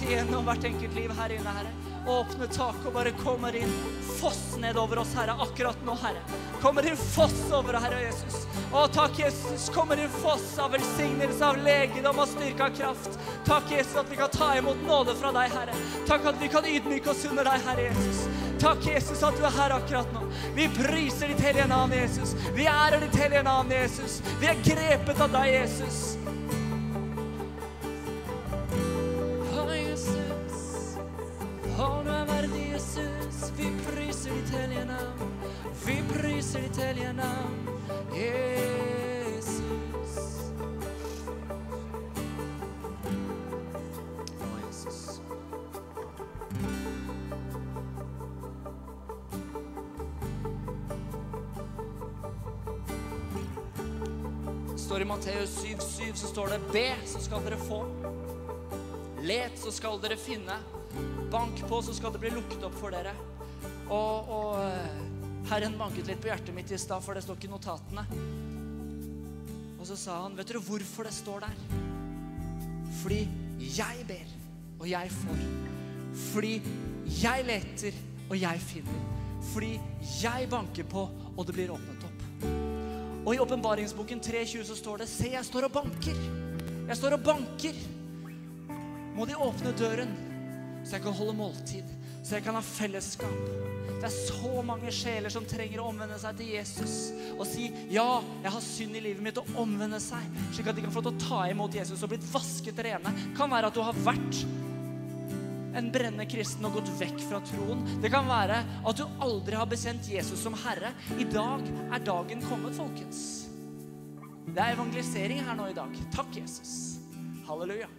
Herre. Igjennom hvert enkelt liv her inne, Herre. Åpne taket og bare kommer inn. Foss ned over oss, Herre, akkurat nå, Herre. Kommer inn foss over, Herre Jesus. Å, takk, Jesus. Kommer inn foss av velsignelse, av legedom, og styrke, av kraft. Takk, Jesus, at vi kan ta imot nåde fra deg, Herre. Takk at vi kan ydmyke oss under deg, Herre Jesus. Takk, Jesus, at du er her akkurat nå. Vi priser ditt hellige navn, Jesus. Vi ærer ditt hellige navn, Jesus. Vi er grepet av deg, Jesus. Finne. Bank på, så skal det bli lukket opp for dere. Og, og eh, Herren banket litt på hjertet mitt i stad, for det står ikke i notatene. Og så sa han, vet dere hvorfor det står der? Fordi jeg ber, og jeg får. Fordi jeg leter, og jeg finner. Fordi jeg banker på, og det blir åpnet opp. Og i åpenbaringsboken 3.20 så står det Se, jeg står og banker. Jeg står og banker. Må de åpne døren, så jeg kan holde måltid, så jeg kan ha fellesskap. Det er så mange sjeler som trenger å omvende seg til Jesus og si ja, jeg har synd i livet mitt, og omvende seg, slik at de kan få lov til å ta imot Jesus og blitt vasket rene. Kan være at du har vært en brennende kristen og gått vekk fra troen. Det kan være at du aldri har bekjent Jesus som Herre. I dag er dagen kommet, folkens. Det er evangelisering her nå i dag. Takk, Jesus. Halleluja.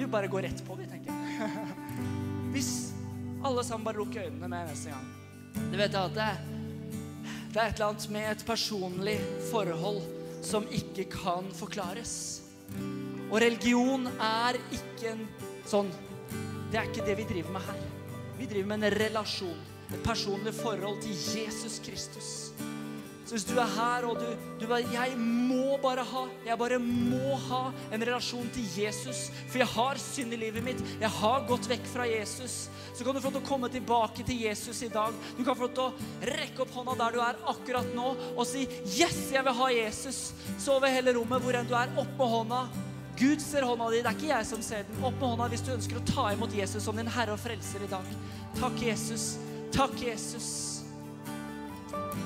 Vi bare går rett på, vi, tenker jeg. Hvis alle sammen bare lukker øynene med neste gang. Du vet at det, det er et eller annet med et personlig forhold som ikke kan forklares. Og religion er ikke en sånn Det er ikke det vi driver med her. Vi driver med en relasjon. Et personlig forhold til Jesus Kristus. Så hvis du er her og du, du bare, Jeg må bare ha Jeg bare må ha en relasjon til Jesus. For jeg har synd i livet mitt. Jeg har gått vekk fra Jesus. Så kan du få lov til å komme tilbake til Jesus i dag. Du kan få lov til å rekke opp hånda der du er akkurat nå, og si 'Yes, jeg vil ha Jesus'. Så over hele rommet, hvor enn du er, opp med hånda. Gud ser hånda di. Det er ikke jeg som ser den. Opp med hånda hvis du ønsker å ta imot Jesus som din Herre og Frelser i dag. Takk, Jesus. Takk, Jesus.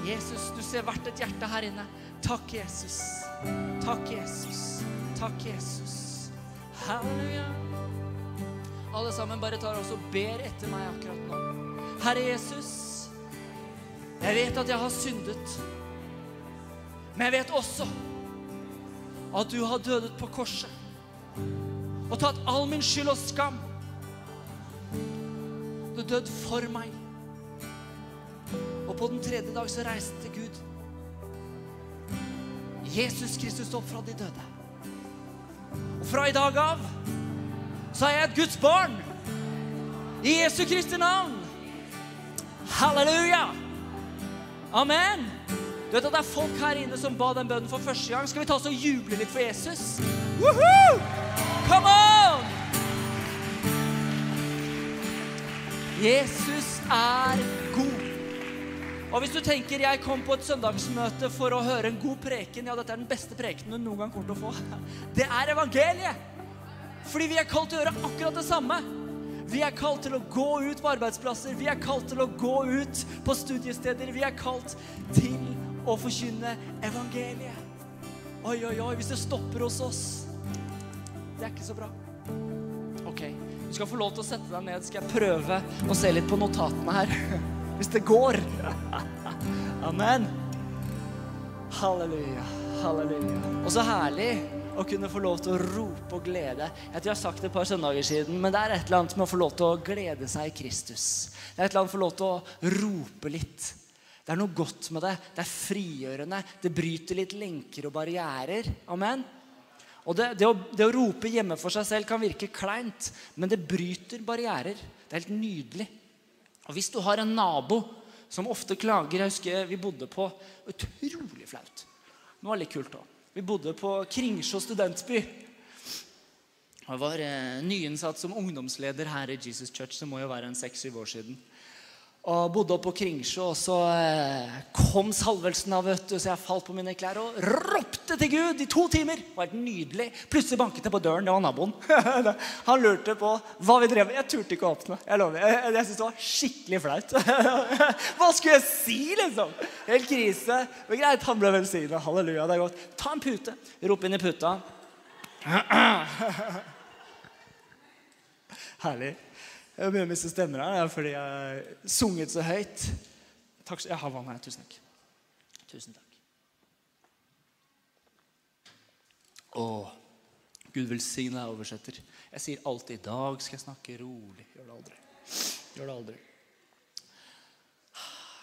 Jesus, du ser hvert et hjerte her inne. Takk, Jesus. Takk, Jesus. Takk, Jesus. Halleluja. Alle sammen bare tar oss og ber etter meg akkurat nå. Herre Jesus, jeg vet at jeg har syndet. Men jeg vet også at du har dødet på korset og tatt all min skyld og skam. Du døde for meg. Og på den tredje dag så reiste Gud Jesus Kristus opp fra de døde. Og fra i dag av så er jeg et Guds barn. I Jesu Kristi navn. Halleluja. Amen. Du vet at det er folk her inne som ba den bønnen for første gang. Skal vi ta oss og juble litt for Jesus? Woohoo! Come on! Jesus er god. Og hvis du tenker jeg kom på et søndagsmøte for å høre en god preken, ja, dette er den beste prekenen du noen gang kommer til å få. Det er evangeliet. Fordi vi er kalt til å gjøre akkurat det samme. Vi er kalt til å gå ut på arbeidsplasser, vi er kalt til å gå ut på studiesteder. Vi er kalt til å forkynne evangeliet. Oi, oi, oi, hvis det stopper hos oss Det er ikke så bra. Ok, du skal få lov til å sette deg ned. Skal jeg prøve å se litt på notatene her? Hvis det går. Amen. Halleluja. Halleluja. Og så herlig å kunne få lov til å rope og glede. Jeg tror jeg har sagt det et par søndager siden, men det er et eller annet med å få lov til å glede seg i Kristus. Det er et eller annet med å få lov til å rope litt. Det er noe godt med det. Det er frigjørende. Det bryter litt lenker og barrierer. Amen. Og det, det, å, det, å, rope hjemme for seg selv kan virke kleint, men det bryter barrierer. Det er helt nydelig. Og hvis du har en nabo som ofte klager Jeg husker vi bodde på Utrolig flaut. Det var litt kult òg. Vi bodde på Kringsjå studentby. Jeg var eh, nyinnsatt som ungdomsleder her i Jesus Church. Det må jo være en seks-syv år siden. Og bodde oppe på Kringsjå, og så eh, kom salvelsen av, vet du, så jeg falt på mine klær og ropte til Gud i to timer. Det var helt nydelig. Plutselig banket det på døren. Det var naboen. Han lurte på hva vi drev med. Jeg turte ikke å åpne. Jeg lover. Jeg, jeg, syntes det var skikkelig flaut. Hva skulle jeg si, liksom? Helt krise. Men greit, han ble velsigna. Halleluja, det er godt. Ta en pute. Rop inn i puta. Herlig. Jeg begynner å miste stemmer her er fordi jeg sunget så høyt. Takk, jeg har vann her. Tusen takk. Tusen takk. Å, Gud velsigne deg, oversetter. Jeg sier alltid 'i dag skal jeg snakke rolig'. Gjør det aldri. Gjør det aldri.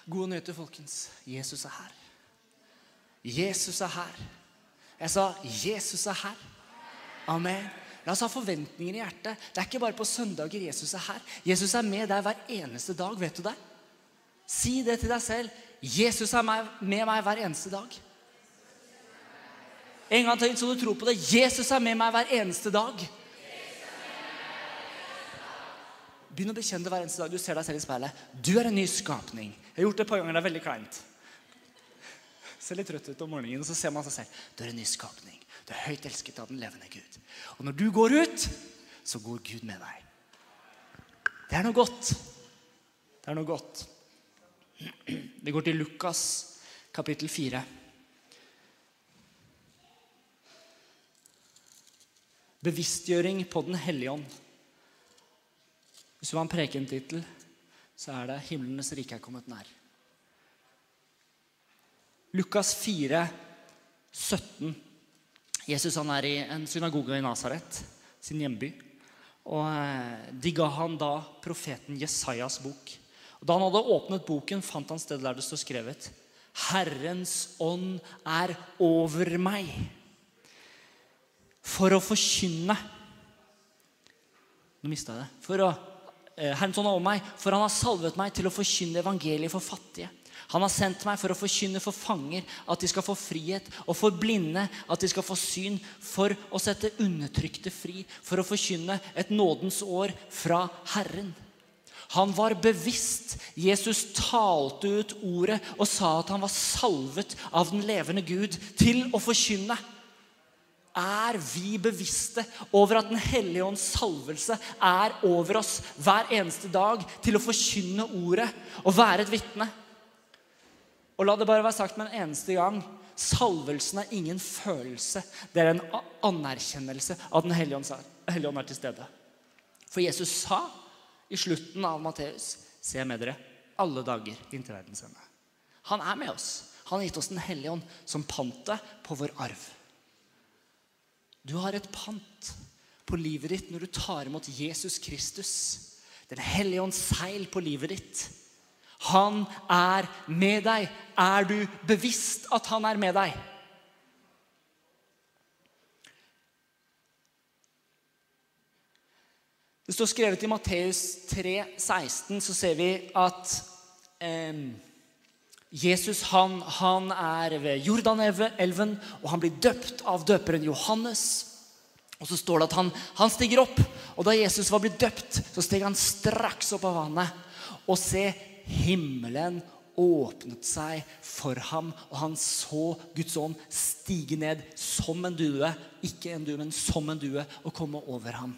Gode nyheter, folkens. Jesus er her. Jesus er her. Jeg sa 'Jesus er her'. Amen. La oss ha forventninger i hjertet. Det er ikke bare på søndager Jesus er her. Jesus er med deg hver eneste dag. Vet du det? Si det til deg selv. Jesus er med meg hver eneste dag. En gang til så du tror på det. Jesus er med meg hver eneste dag. Begynn å bekjenne det hver eneste dag. Du ser deg selv i speilet. Du er en ny skapning. Jeg har gjort det et par ganger. Det er veldig kleint. Ser litt trøtt ut om morgenen, og så ser man seg selv. Du er en ny skapning. Du er høyt elsket av den levende Gud. Og når du går ut, så går Gud med deg. Det er noe godt. Det er noe godt. Det går til Lukas kapittel 4. Bevisstgjøring på Den hellige ånd. Hvis du har en prekentittel, så er det 'Himlenes rike er kommet nær'. Lukas 4, 17. Jesus han er i en synagoge i Nasaret, sin hjemby. Og eh, De ga han da profeten Jesajas bok. Og Da han hadde åpnet boken, fant han stedet der det står skrevet Herrens ånd er over meg for å forkynne Nå mista jeg det. For å, eh, Herrens ånd er over meg, for han har salvet meg til å forkynne evangeliet for fattige. Han har sendt meg for å forkynne for fanger at de skal få frihet, og for blinde at de skal få syn, for å sette undertrykte fri, for å forkynne et nådens år fra Herren. Han var bevisst. Jesus talte ut ordet og sa at han var salvet av den levende Gud til å forkynne. Er vi bevisste over at Den hellige ånds salvelse er over oss hver eneste dag til å forkynne ordet og være et vitne? Og la det bare være sagt med en eneste gang salvelsen er ingen følelse. Det er en anerkjennelse av Den hellige ånd er til stede. For Jesus sa i slutten av Matteus Se med dere alle dager inntil verdens ende. Han er med oss. Han har gitt oss Den hellige ånd som pantet på vår arv. Du har et pant på livet ditt når du tar imot Jesus Kristus. Den hellige ånds seil på livet ditt. Han er med deg. Er du bevisst at han er med deg? Det står skrevet i Matteus 3, 16, så ser vi at eh, Jesus han, han, er ved Jordanelven, og han blir døpt av døperen Johannes. Og så står det at han, han stiger opp, og da Jesus var blitt døpt, så steg han straks opp av vannet. Og se, himmelen åpnet seg for ham, og han så Guds ånd stige ned som en due. Ikke en due, men som en due, og komme over ham.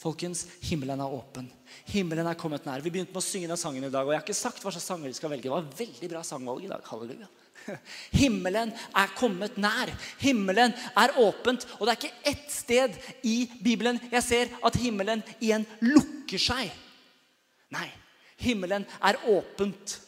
Folkens, himmelen er åpen. Himmelen er kommet nær. Vi begynte med å synge den sangen i dag. Og jeg har ikke sagt hva slags sanger vi skal velge. Det var et veldig bra sangvalg i dag. Halleluja. Himmelen er kommet nær. Himmelen er åpent. Og det er ikke ett sted i Bibelen jeg ser at himmelen igjen lukker seg. Nei, Himmelen er åpent.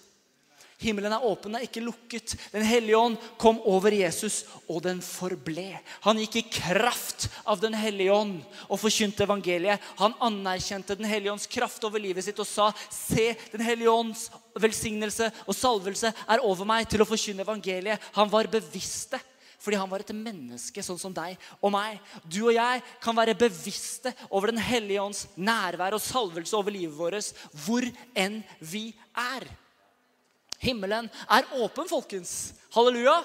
Himmelen er åpen, den er ikke lukket. Den hellige ånd kom over Jesus, og den forble. Han gikk i kraft av Den hellige ånd og forkynte evangeliet. Han anerkjente Den hellige ånds kraft over livet sitt og sa, 'Se, Den hellige ånds velsignelse og salvelse er over meg til å forkynne evangeliet.' Han var bevisste. Fordi han var et menneske sånn som deg og meg. Du og jeg kan være bevisste over Den hellige ånds nærvær og salvelse over livet vårt hvor enn vi er. Himmelen er åpen, folkens. Halleluja.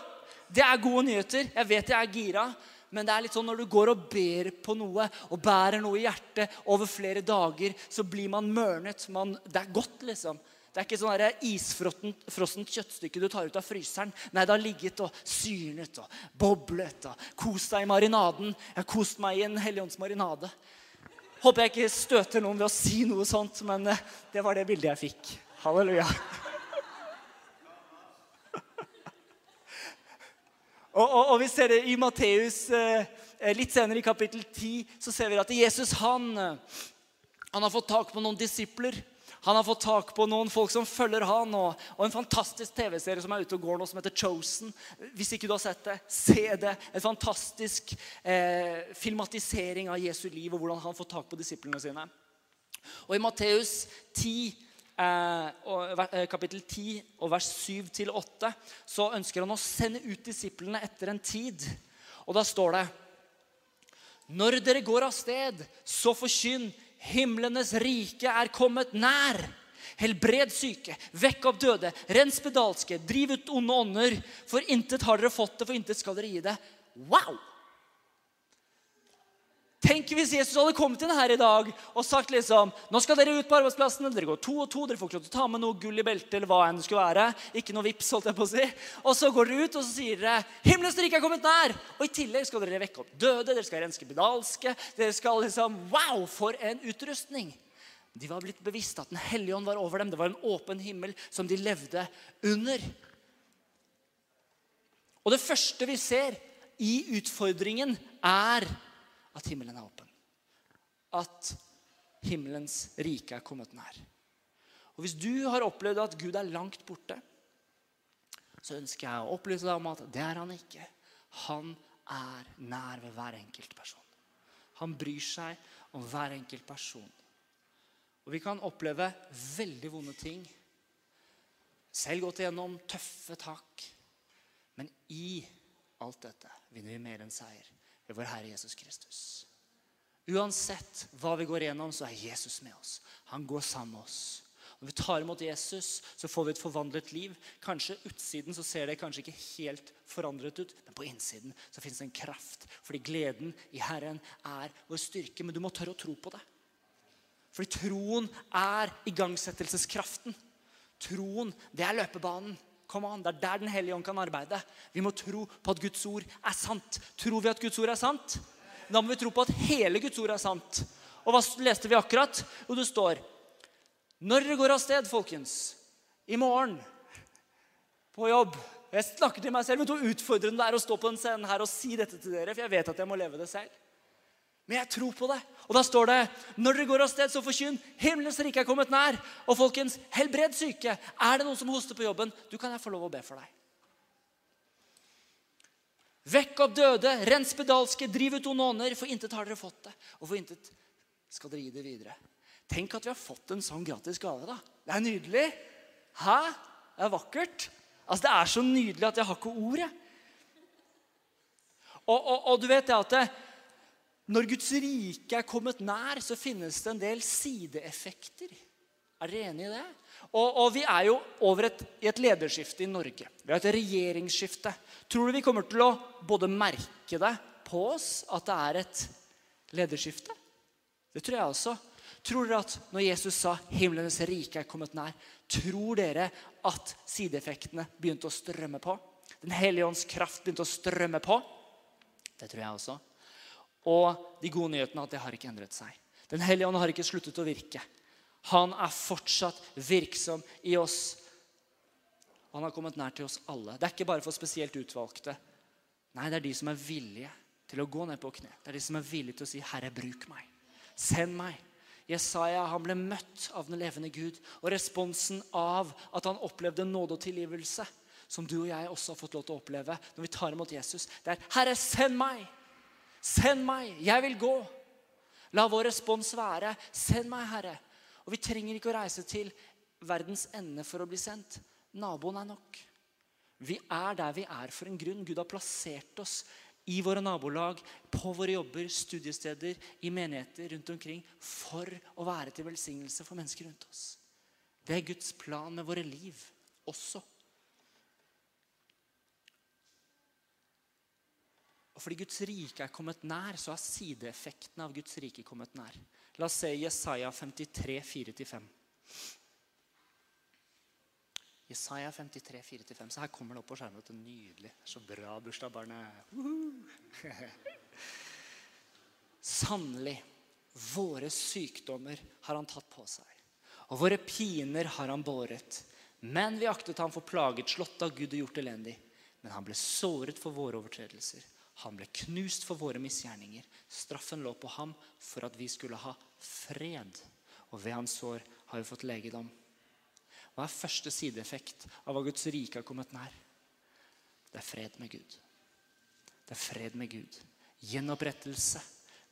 Det er gode nyheter. Jeg vet jeg er gira. Men det er litt sånn når du går og ber på noe og bærer noe i hjertet over flere dager, så blir man mørnet. Man, det er godt, liksom. Det er ikke sånn isfrossent kjøttstykke du tar ut av fryseren. Nei, det har ligget og syrnet og boblet og kost deg i marinaden. Jeg har kost meg i en helligåndsmarinade. Håper jeg ikke støter noen ved å si noe sånt, men eh, det var det bildet jeg fikk. Halleluja. Og, og, og, vi ser det i Matteus eh, eh litt senere i kapittel 10. Så ser vi at Jesus han, han har fått tak på noen disipler. Han har fått tak på noen folk som følger han, og, og en fantastisk TV-serie som er ute og går nå, som heter Chosen. Hvis ikke du har sett det, se det. En fantastisk eh, filmatisering av Jesu liv og hvordan han får tak på disiplene sine. Og i Matteus 10 Eh, eh, kapittel 10 og vers 7-8, så ønsker han å sende ut disiplene etter en tid. Og da står det Når dere går av sted, så forkynn himlenes rike er kommet nær. Helbred syke, vekk opp døde, rens spedalske, driv ut onde ånder. For intet har dere fått det, for intet skal dere gi det. Wow! Tenk hvis Jesus hadde kommet inn her i dag og sagt liksom Nå skal dere ut på arbeidsplassen. Dere går to og to. Dere får ikke lov til å ta med noe gull i beltet eller hva enn det skulle være. Ikke noe vips, holdt jeg på å si. Og så går dere ut og så sier dere Himmelens rike er kommet nær. Og i tillegg skal dere vekke opp døde. Dere skal renske bedalske. Dere skal liksom Wow, for en utrustning! De var blitt bevisst at Den hellige ånd var over dem. Det var en åpen himmel som de levde under. Og det første vi ser i utfordringen, er at himmelen er åpen. At himmelens rike er kommet nær. Og Hvis du har opplevd at Gud er langt borte, så ønsker jeg å opplyse deg om at det er han ikke. Han er nær ved hver enkelt person. Han bryr seg om hver enkelt person. Og vi kan oppleve veldig vonde ting. Selv gått igjennom tøffe tak. Men i alt dette vinner vi mer enn seier ved vår Herre Jesus Kristus. Uansett hva vi går gjennom, så er Jesus med oss. Han går sammen med oss. Når vi tar imot Jesus, så får vi et forvandlet liv. Kanskje utsiden så ser det kanskje ikke helt forandret ut, men på innsiden så fins det en kraft. Fordi gleden i Herren er vår styrke. Men du må tørre å tro på det. Fordi troen er igangsettelseskraften. Troen, det er løpebanen. Come an, Det er der Den hellige ånd kan arbeide. Vi må tro på at Guds ord er sant. Tror vi at Guds ord er sant? Da må vi tro på at hele Guds ord er sant. Og hva leste vi akkurat? Jo, det står Når dere går av sted, folkens, i morgen på jobb Jeg snakker til meg selv, men hvor utfordrende det er å stå på den scenen her og si dette til dere, for jeg vet at jeg må leve det selv. Men jeg tror på det. Og da står det når dere går av sted, så forkynn himmelens rike er kommet nær. Og folkens, helbred syke. Er det noen som hoster på jobben, du kan jeg få lov å be for deg. Vekk opp døde, rens pedalske, driv ut ononer, for intet har dere fått det. Og for intet skal dere gi det videre. Tenk at vi har fått en sånn gratis gave. da. Det er nydelig. Hæ? Det er vakkert. Altså, Det er så nydelig at jeg har ikke ord. Og, og, og du vet det at det, når Guds rike er kommet nær, så finnes det en del sideeffekter. Er dere enig i det? Og, og vi er jo over et, i et lederskifte i Norge. Vi har et regjeringsskifte. Tror du vi kommer til å både merke det på oss at det er et lederskifte? Det tror jeg også. Tror dere at når Jesus sa 'himlenes rike er kommet nær', tror dere at sideeffektene begynte å strømme på? Den hellige ånds kraft begynte å strømme på? Det tror jeg også. Og de gode nyhetene er at det har ikke endret seg. Den hellige ånd har ikke sluttet å virke. Han er fortsatt virksom i oss. Han har kommet nær til oss alle. Det er ikke bare for spesielt utvalgte. Nei, det er de som er villige til å gå ned på kne. Det er de som er villige til å si, 'Herre, bruk meg. Send meg.' Jesaja han ble møtt av den levende Gud. Og responsen av at han opplevde nåde og tilgivelse, som du og jeg også har fått lov til å oppleve når vi tar imot Jesus, det er 'Herre, send meg'. Send meg, jeg vil gå. La vår respons være, send meg, Herre. Og vi trenger ikke å reise til verdens ende for å bli sendt. Naboen er nok. Vi er der vi er for en grunn. Gud har plassert oss i våre nabolag, på våre jobber, studiesteder, i menigheter rundt omkring for å være til velsignelse for mennesker rundt oss. Det er Guds plan med våre liv også. Og fordi Guds rike er kommet nær, så har sideeffektene av Guds rike kommet nær. La oss se Jesaja 53, 4-5. Jesaja 53, 4-5. Så her kommer det opp på skjermen. Det er nydelig. Så bra bursdag, barnet. Sannelig, våre sykdommer har han tatt på seg. Og våre piner har han båret. Men vi aktet ham for plaget, slått av Gud og gjort elendig. Men han ble såret for våre overtredelser. Han ble knust for våre misgjerninger. Straffen lå på ham for at vi skulle ha fred. Og ved hans sår har vi fått legedom. Hva er første sideeffekt av hva Guds rike har kommet nær? Det er fred med Gud. Det er fred med Gud. Gjenopprettelse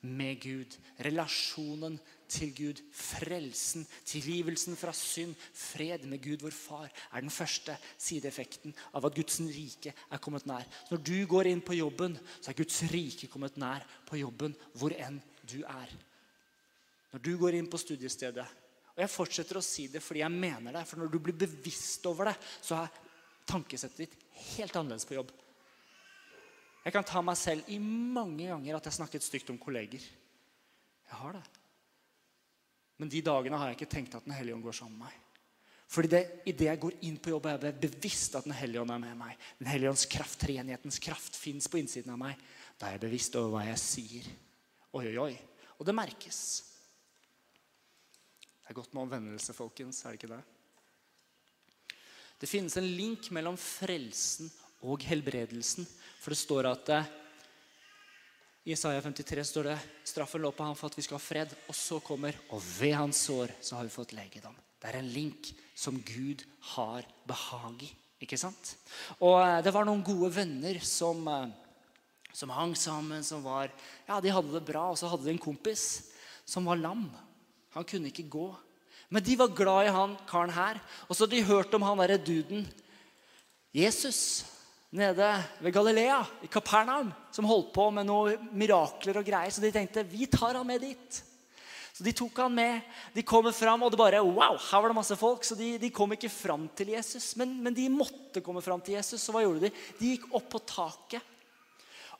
med Gud. Relasjonen til Gud. Frelsen, tilgivelsen fra synd, fred med Gud, vår far, er den første sideeffekten av at Guds rike er kommet nær. Når du går inn på jobben, så er Guds rike kommet nær på jobben hvor enn du er. Når du går inn på studiestedet Og jeg fortsetter å si det fordi jeg mener det. For når du blir bevisst over det, så er tankesettet ditt helt annerledes på jobb. Jeg kan ta meg selv i mange ganger at jeg snakket stygt om kolleger. Jeg har det. Men de dagene har jeg ikke tenkt at Den hellige ånd går sammen med meg. Fordi det, Idet jeg går inn på jobb, er jeg bevisst at Den hellige ånd er med meg. Den hellige ånds kraft, treenighetens kraft, fins på innsiden av meg. Da er jeg bevisst over hva jeg sier. Oi, oi, oi. Og det merkes. Det er godt med omvendelse, folkens. Er det ikke det? Det finnes en link mellom frelsen og helbredelsen. For det står at eh, i Isaiah 53 står det straffen lå på ham for at vi skal ha fred. Og så kommer Og ved hans sår så har vi fått legedom. Det er en link som Gud har behag i. Ikke sant? Og eh, det var noen gode venner som, eh, som hang sammen, som var Ja, de hadde det bra. Og så hadde de en kompis som var lam. Han kunne ikke gå. Men de var glad i han karen her. Og så de hørt om han derre duden Jesus nede ved Galilea, i Kapernaum, som holdt på med noen mirakler og greier. Så de tenkte vi tar han med dit. Så De tok han med. De kommer fram, og det bare wow, her var det masse folk. Så de, de kom ikke fram til Jesus. Men, men, de måtte komme fram til Jesus. Så hva gjorde de? De gikk opp på taket.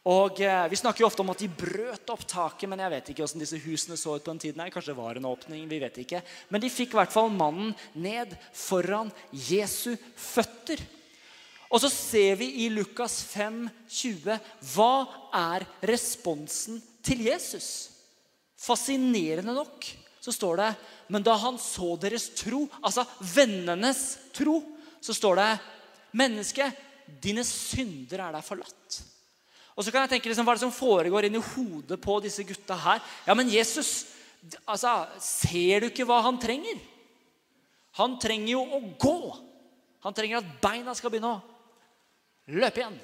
Og eh, Vi snakker jo ofte om at de brøt opp taket, men jeg vet ikke hvordan disse husene så ut på den tiden. her. Kanskje det var en åpning, vi vet ikke. Men de fikk i hvert fall mannen ned foran Jesu føtter. Og så ser vi i Lukas 5, 20, hva er responsen til Jesus? Fascinerende nok så står det Men da han så deres tro, altså vennenes tro, så står det Menneske, dine synder er deg forlatt. Og så kan jeg tenke liksom, Hva er det som foregår inni hodet på disse gutta her? Ja, men Jesus, altså, ser du ikke hva han trenger? Han trenger jo å gå. Han trenger at beina skal begynne å Løp igjen!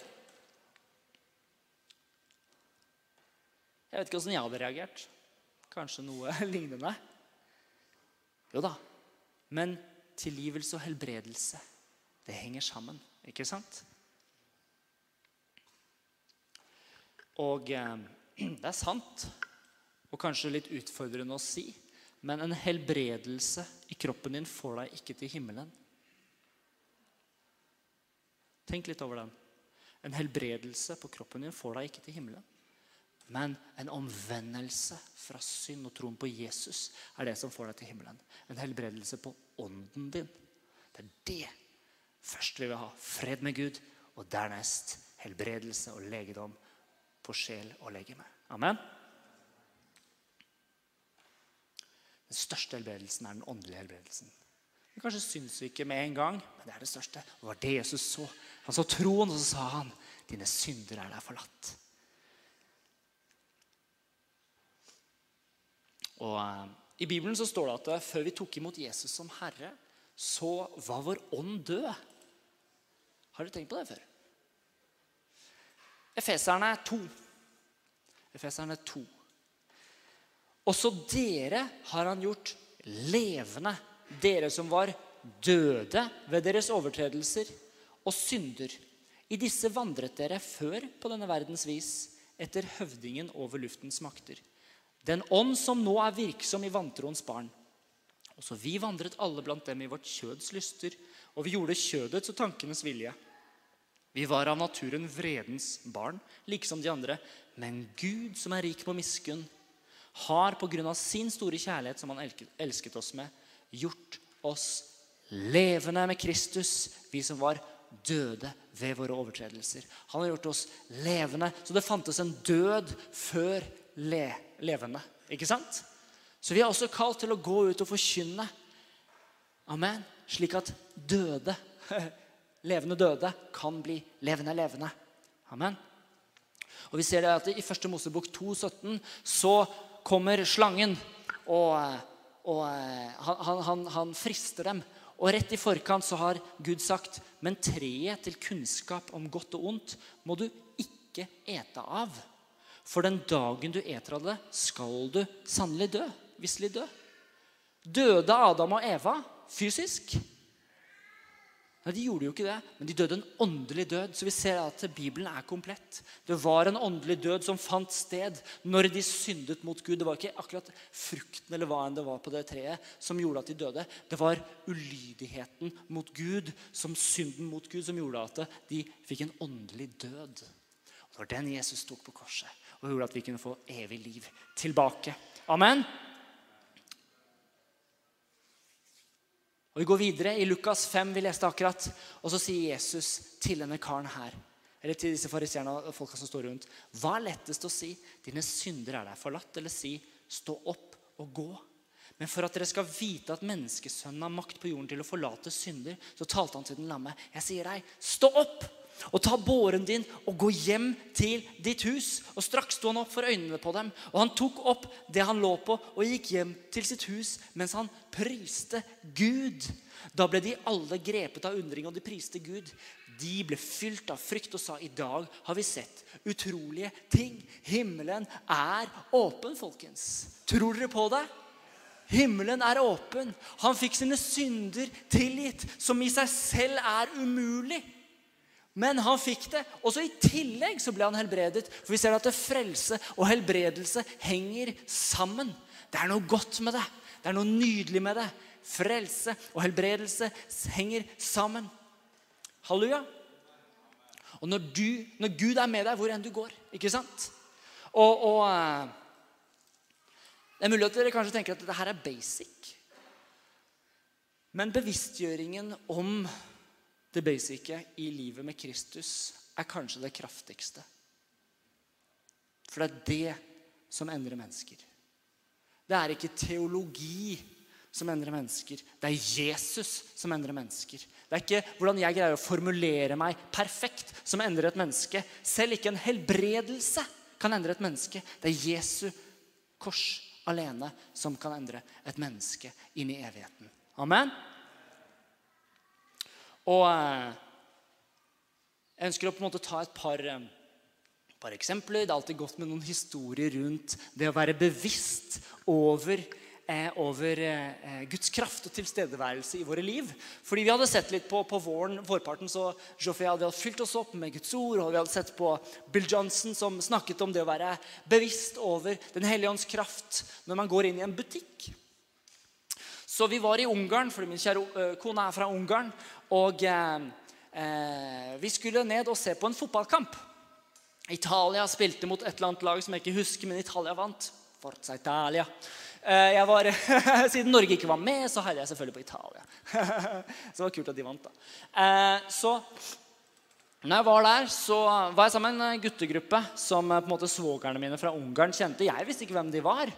Jeg vet ikke åssen jeg hadde reagert. Kanskje noe lignende. Jo da. Men tilgivelse og helbredelse, det henger sammen, ikke sant? Og eh, det er sant, og kanskje litt utfordrende å si, men en helbredelse i kroppen din får deg ikke til himmelen. Tenk litt over den. En helbredelse på kroppen din får deg ikke til himmelen. Men en omvendelse fra synd og troen på Jesus er det som får deg til himmelen. En helbredelse på ånden din. Det er det først vi vil ha. Fred med Gud, og dernest helbredelse og legedom på sjel og legeme. Amen. Den største helbredelsen er den åndelige helbredelsen. Det kanskje syns vi ikke med en gang, men det er det største. Det var det Jesus så. Han så troen, og så sa han, 'Dine synder er deg forlatt'. Og eh, I Bibelen så står det at uh, før vi tok imot Jesus som Herre, så var vår ånd død. Har dere tenkt på det før? Efeserne 2. Efeserne 2. Også dere har han gjort levende dere som var døde ved deres overtredelser og synder. I disse vandret dere før på denne verdens vis etter høvdingen over luftens makter. Den ånd som nå er virksom i vantroens barn. Også vi vandret alle blant dem i vårt kjøds lyster, og vi gjorde kjødets og tankenes vilje. Vi var av naturen vredens barn, like som de andre. Men Gud, som er rik på miskunn, har på grunn av sin store kjærlighet, som han elsket oss med, gjort oss levende med Kristus, vi som var døde ved våre overtredelser. Han har gjort oss levende. Så det fantes en død før le levende. Ikke sant? Så vi er også kalt til å gå ut og forkynne. Amen. Slik at døde, levende døde, kan bli levende levende. Amen. Og vi ser det at I 1. Mosebok 2,17 så kommer slangen, og, og han, han, han, frister dem. Og rett i forkant så har Gud sagt, men treet til kunnskap om godt og ondt må du ikke ete av. For den dagen du eter av det, skal du sannelig dø. Visselig dø. Døde Adam og Eva fysisk? Nei, De gjorde jo ikke det, men de døde en åndelig død. Så vi ser at Bibelen er komplett. Det var en åndelig død som fant sted når de syndet mot Gud. Det var ikke akkurat frukten eller hva enn det var på det treet som gjorde at de døde. Det var ulydigheten mot Gud, som synden mot Gud, som gjorde at de fikk en åndelig død. Og Det var den Jesus tok på korset og gjorde at vi kunne få evig liv tilbake. Amen. Og Vi går videre i Lukas 5, vi leste akkurat, og så sier Jesus til denne karen her eller til disse fariseerne og folka som står rundt. Hva er lettest å si? Dine synder er deg forlatt. Eller si, stå opp og gå. Men for at dere skal vite at menneskesønnen har makt på jorden til å forlate synder, så talte han til den lamme. Jeg sier deg, stå opp! Og ta båren din og gå hjem til ditt hus. Og Straks sto han opp for øynene på dem, og han tok opp det han lå på, og gikk hjem til sitt hus mens han priste Gud. Da ble de alle grepet av undring, og de priste Gud. De ble fylt av frykt og sa i dag har vi sett utrolige ting. Himmelen er åpen, folkens. Tror dere på det? Himmelen er åpen. Han fikk sine synder tilgitt, som i seg selv er umulig. Men han fikk det. Og så I tillegg så ble han helbredet. For vi ser at frelse og helbredelse henger sammen. Det er noe godt med det. Det er noe nydelig med det. Frelse og helbredelse henger sammen. Halleluja. Og når, du, når Gud er med deg hvor enn du går, ikke sant? Og, og eh, Det er mulig at dere kanskje tenker at dette her er basic. Men bevisstgjøringen om det basice i livet med Kristus er kanskje det kraftigste. For det er det som endrer mennesker. Det er ikke teologi som endrer mennesker. Det er Jesus som endrer mennesker. Det er ikke hvordan jeg greier å formulere meg perfekt, som endrer et menneske. Selv ikke en helbredelse kan endre et menneske. Det er Jesu kors alene som kan endre et menneske inn i evigheten. Amen. Og eh, jeg ønsker å på en måte ta et par, eh, par, eksempler. Det er alltid godt med noen historier rundt det å være bevisst over, eh, over Guds kraft og tilstedeværelse i våre liv. Fordi vi hadde sett litt på, på våren, vårparten, så Joffé hadde fylt oss opp med Guds ord. Og vi hadde sett på Bill Johnson som snakket om det å være bevisst over Den hellige ånds kraft når man går inn i en butikk. Så vi var i Ungarn, fordi min kjære kone er fra Ungarn. Og eh, eh, vi skulle ned og se på en fotballkamp. Italia spilte mot et eller annet lag som jeg ikke husker, men Italia vant. Forza Italia. Eh, var, siden Norge ikke var med, så heide jeg selvfølgelig på Italia. så det var kult at de vant, da. Eh, så når jeg var der, så var jeg sammen med en guttegruppe som på en måte svogerne mine fra Ungarn kjente. Jeg visste ikke hvem de var.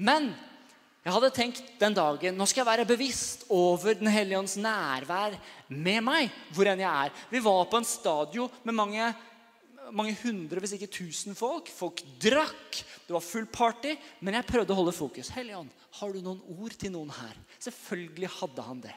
Men jeg hadde tenkt den dagen nå skal jeg være bevisst over Den hellige ånds nærvær med meg hvor enn jeg er. Vi var på en stadion med mange, mange hundre, hvis ikke tusen folk. Folk drakk, det var full party. Men jeg prøvde å holde fokus. Hellige ånd, har du noen ord til noen her? Selvfølgelig hadde han det.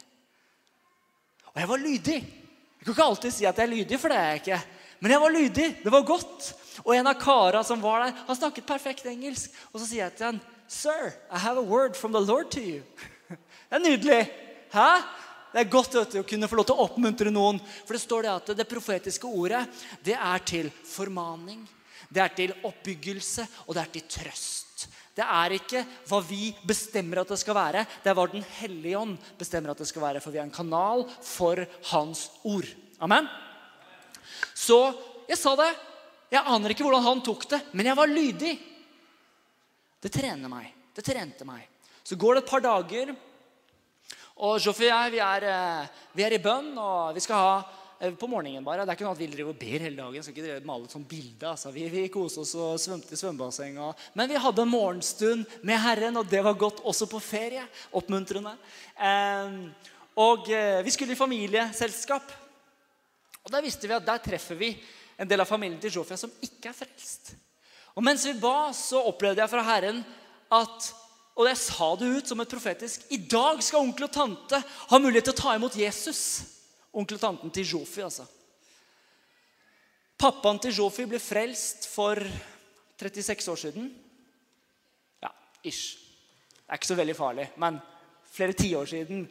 Og jeg var lydig. Jeg kan ikke alltid si at jeg er lydig, for det er jeg ikke. Men jeg var lydig. Det var godt. Og en av kara som var der, han snakket perfekt engelsk. Og så sier jeg til han Sir, I have a word from the Lord to you. Det er nydelig. Hæ? Det er godt du, å kunne få lov til å oppmuntre noen. For det står det at det profetiske ordet det er til formaning, det er til oppbyggelse, og det er til trøst. Det er ikke hva vi bestemmer at det skal være, det er hva Den hellige ånd bestemmer at det skal være. For vi er en kanal for Hans ord. Amen. Så jeg sa det. Jeg aner ikke hvordan han tok det, men jeg var lydig. Det trener meg. Det trente meg. Så går det et par dager, og Jofi og jeg vi er, eh, vi er i bønn, og vi skal ha eh, på morgenen bare. Det er ikke noe at vi driver og ber hele dagen. skal ikke male et sånt bilde. Altså. Vi, vi koste oss og svømte i svømmebasseng. Men vi hadde en morgenstund med Herren, og det var godt også på ferie. Oppmuntrende. Eh, og eh, vi skulle i familieselskap. Og Der visste vi at der treffer vi en del av familien til Jofia som ikke er frelst. Og mens vi ba, så opplevde jeg fra Herren at Og jeg sa det ut som et profetisk I dag skal onkel og tante ha mulighet til å ta imot Jesus. Onkel og tanten til Jofi, altså. Pappaen til Jofi ble frelst for 36 år siden. Ja, ish. Det er ikke så veldig farlig, men flere tiår siden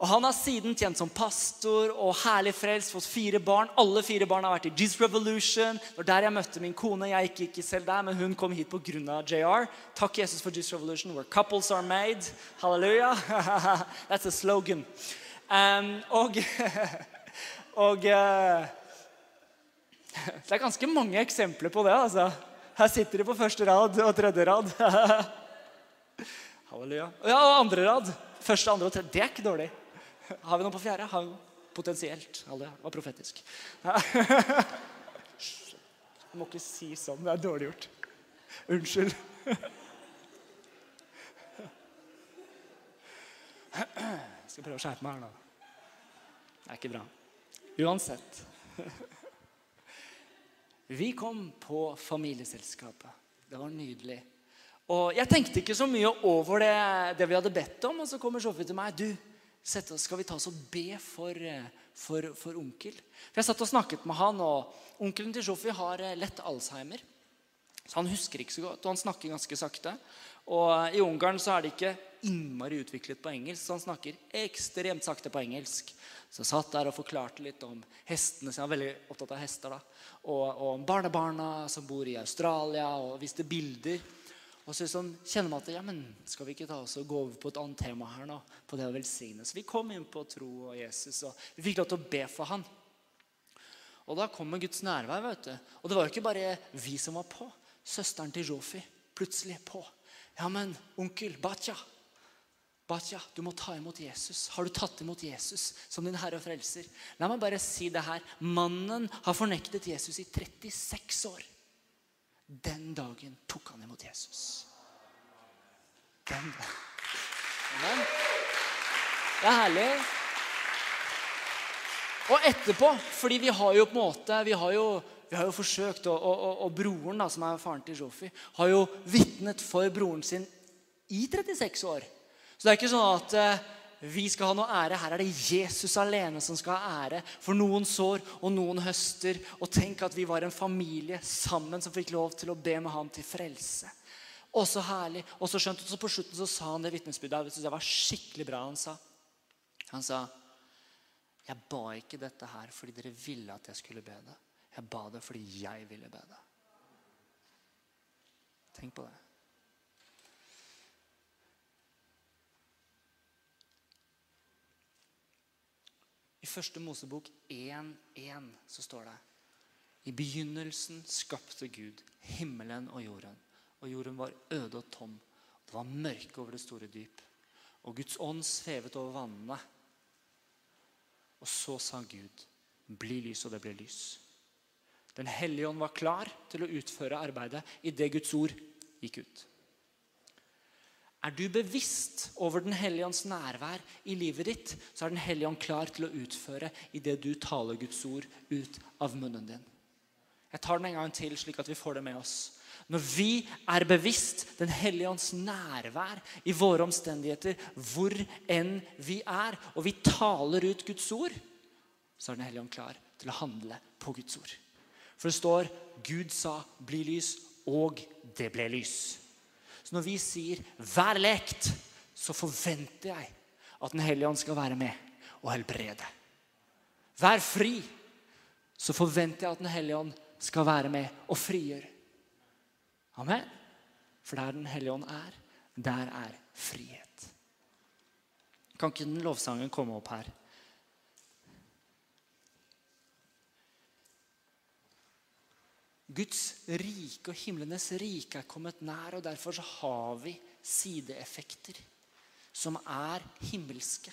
og Han har siden tjent som pastor og herlig frelst, fått fire barn. Alle fire barn har vært i Jesus Revolution. Det var der jeg møtte min kone. Jeg gikk ikke selv der, men hun kom hit pga. JR. Takk Jesus for Jesus Revolution, where couples are made. Halleluja. That's a slogan. Um, og og uh, Det er ganske mange eksempler på det. altså. Her sitter de på første rad og tredje rad. Halleluja. Ja, og andre rad. Første, andre og tredje. Det er ikke dårlig. Har vi noen på fjerde? Har vi noe? Potensielt. Alle var profetisk. Du må ikke si sånn. Det er dårlig gjort. Unnskyld. Jeg skal prøve å skjerpe meg her nå. Det er ikke bra. Uansett. Vi kom på familieselskapet. Det var nydelig. Og Jeg tenkte ikke så mye over det, det vi hadde bedt om. Og så kommer Sofie til meg. Du, sette skal vi ta oss og be for, eh, for, for onkel. For Jeg satt og snakket med han, og onkelen til Shofi har eh, lett alzheimer. Så han husker ikke så godt, og han snakker ganske sakte. Og eh, I Ungarn så er det ikke innmari utviklet på engelsk, så han snakker ekstremt sakte på engelsk. Så jeg satt der og forklarte litt om hestene, sine. jeg er veldig opptatt av hester. da, Og, og om barnebarna som bor i Australia, og viste bilder. Og så sånn, kjenner man at ja, men skal vi ikke ta oss og gå over på et annet tema her nå? På det å velsigne. Så vi kom inn på tro og Jesus, og vi fikk lov til å be for han. Og da kommer Guds nærvær. vet du. Og det var jo ikke bare vi som var på. Søsteren til Jofi plutselig på. Ja, men onkel Batja, Batja, du må ta imot Jesus. Har du tatt imot Jesus som din herre og frelser? La meg bare si det her. Mannen har fornektet Jesus i 36 år. Den dagen tok han imot Jesus. Den dagen. Det er herlig. Og etterpå, fordi vi har jo på en måte Vi har jo, vi har jo forsøkt, og, og, og, broren, da, som er faren til Jofi, har jo vitnet for broren sin i 36 år. Så det er ikke sånn at eh, vi skal ha noe ære. Her er det Jesus alene som skal ha ære. For noen sår, og noen høster. Og tenk at vi var en familie sammen som fikk lov til å be med ham til frelse. Og så herlig. Og så skjønte så på slutten så sa han det vitnesbyrdet. Det var skikkelig bra. Han sa, han sa Jeg ba ikke dette her fordi dere ville at jeg skulle be det. Jeg ba det fordi jeg ville be det. Tenk på det. I første Mosebok 1.1 så står det I begynnelsen skapte Gud himmelen og jorden. Og jorden var øde og tom. Det var mørke over det store dyp. Og Guds ånd svevet over vannene. Og så sa Gud, bli lys, og det ble lys. Den hellige ånd var klar til å utføre arbeidet idet Guds ord gikk ut. Er du bevisst over Den hellige ånds nærvær i livet ditt, så er Den hellige ånd klar til å utføre i det du taler Guds ord ut av munnen din. Jeg tar den en gang til, slik at vi får det med oss. Når vi er bevisst Den hellige ånds nærvær i våre omstendigheter, hvor enn vi er, og vi taler ut Guds ord, så er Den hellige ånd klar til å handle på Guds ord. For det står Gud sa 'bli lys', og det ble lys. Så når vi sier 'vær lekt', så forventer jeg at Den hellige ånd skal være med og helbrede. Vær fri, så forventer jeg at Den hellige ånd skal være med og frigjøre. Amen. For der Den hellige ånd er, der er frihet. Kan ikke den lovsangen komme opp her? Guds rike og himlenes rike er kommet nær, og derfor så har vi sideeffekter som er himmelske.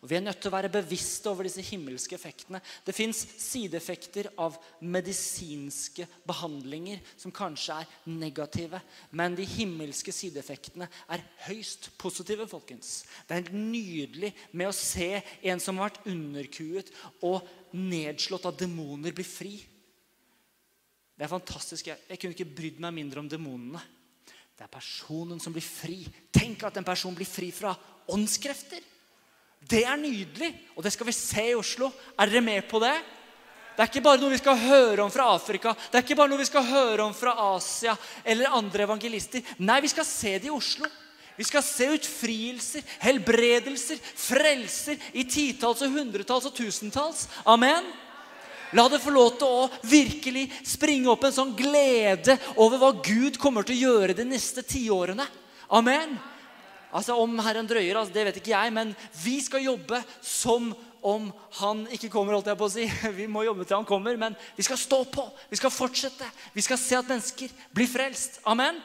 Og Vi er nødt til å være bevisste over disse himmelske effektene. Det fins sideeffekter av medisinske behandlinger som kanskje er negative. Men de himmelske sideeffektene er høyst positive. folkens. Det er nydelig med å se en som har vært underkuet og nedslått av demoner, bli fri. Det er fantastisk. Jeg, kunne ikke brydd meg mindre om demonene. Det er personen som blir fri. Tenk at en person blir fri fra åndskrefter. Det er nydelig, og det skal vi se i Oslo. Er dere med på det? Det er ikke bare noe vi skal høre om fra Afrika, det er ikke bare noe vi skal høre om fra Asia eller andre evangelister. Nei, vi skal se det i Oslo. Vi skal se utfrielser, helbredelser, frelser i titalls og hundretalls og tusentalls. Amen. La det få lov til å virkelig springe opp en sånn glede over hva Gud kommer til å gjøre de neste tiårene. Amen. Altså Om Herren drøyer, altså, det vet ikke jeg, men vi skal jobbe som om han ikke kommer. holdt jeg på å si. Vi må jobbe til han kommer, men vi skal stå på. Vi skal fortsette. Vi skal se at mennesker blir frelst. Amen.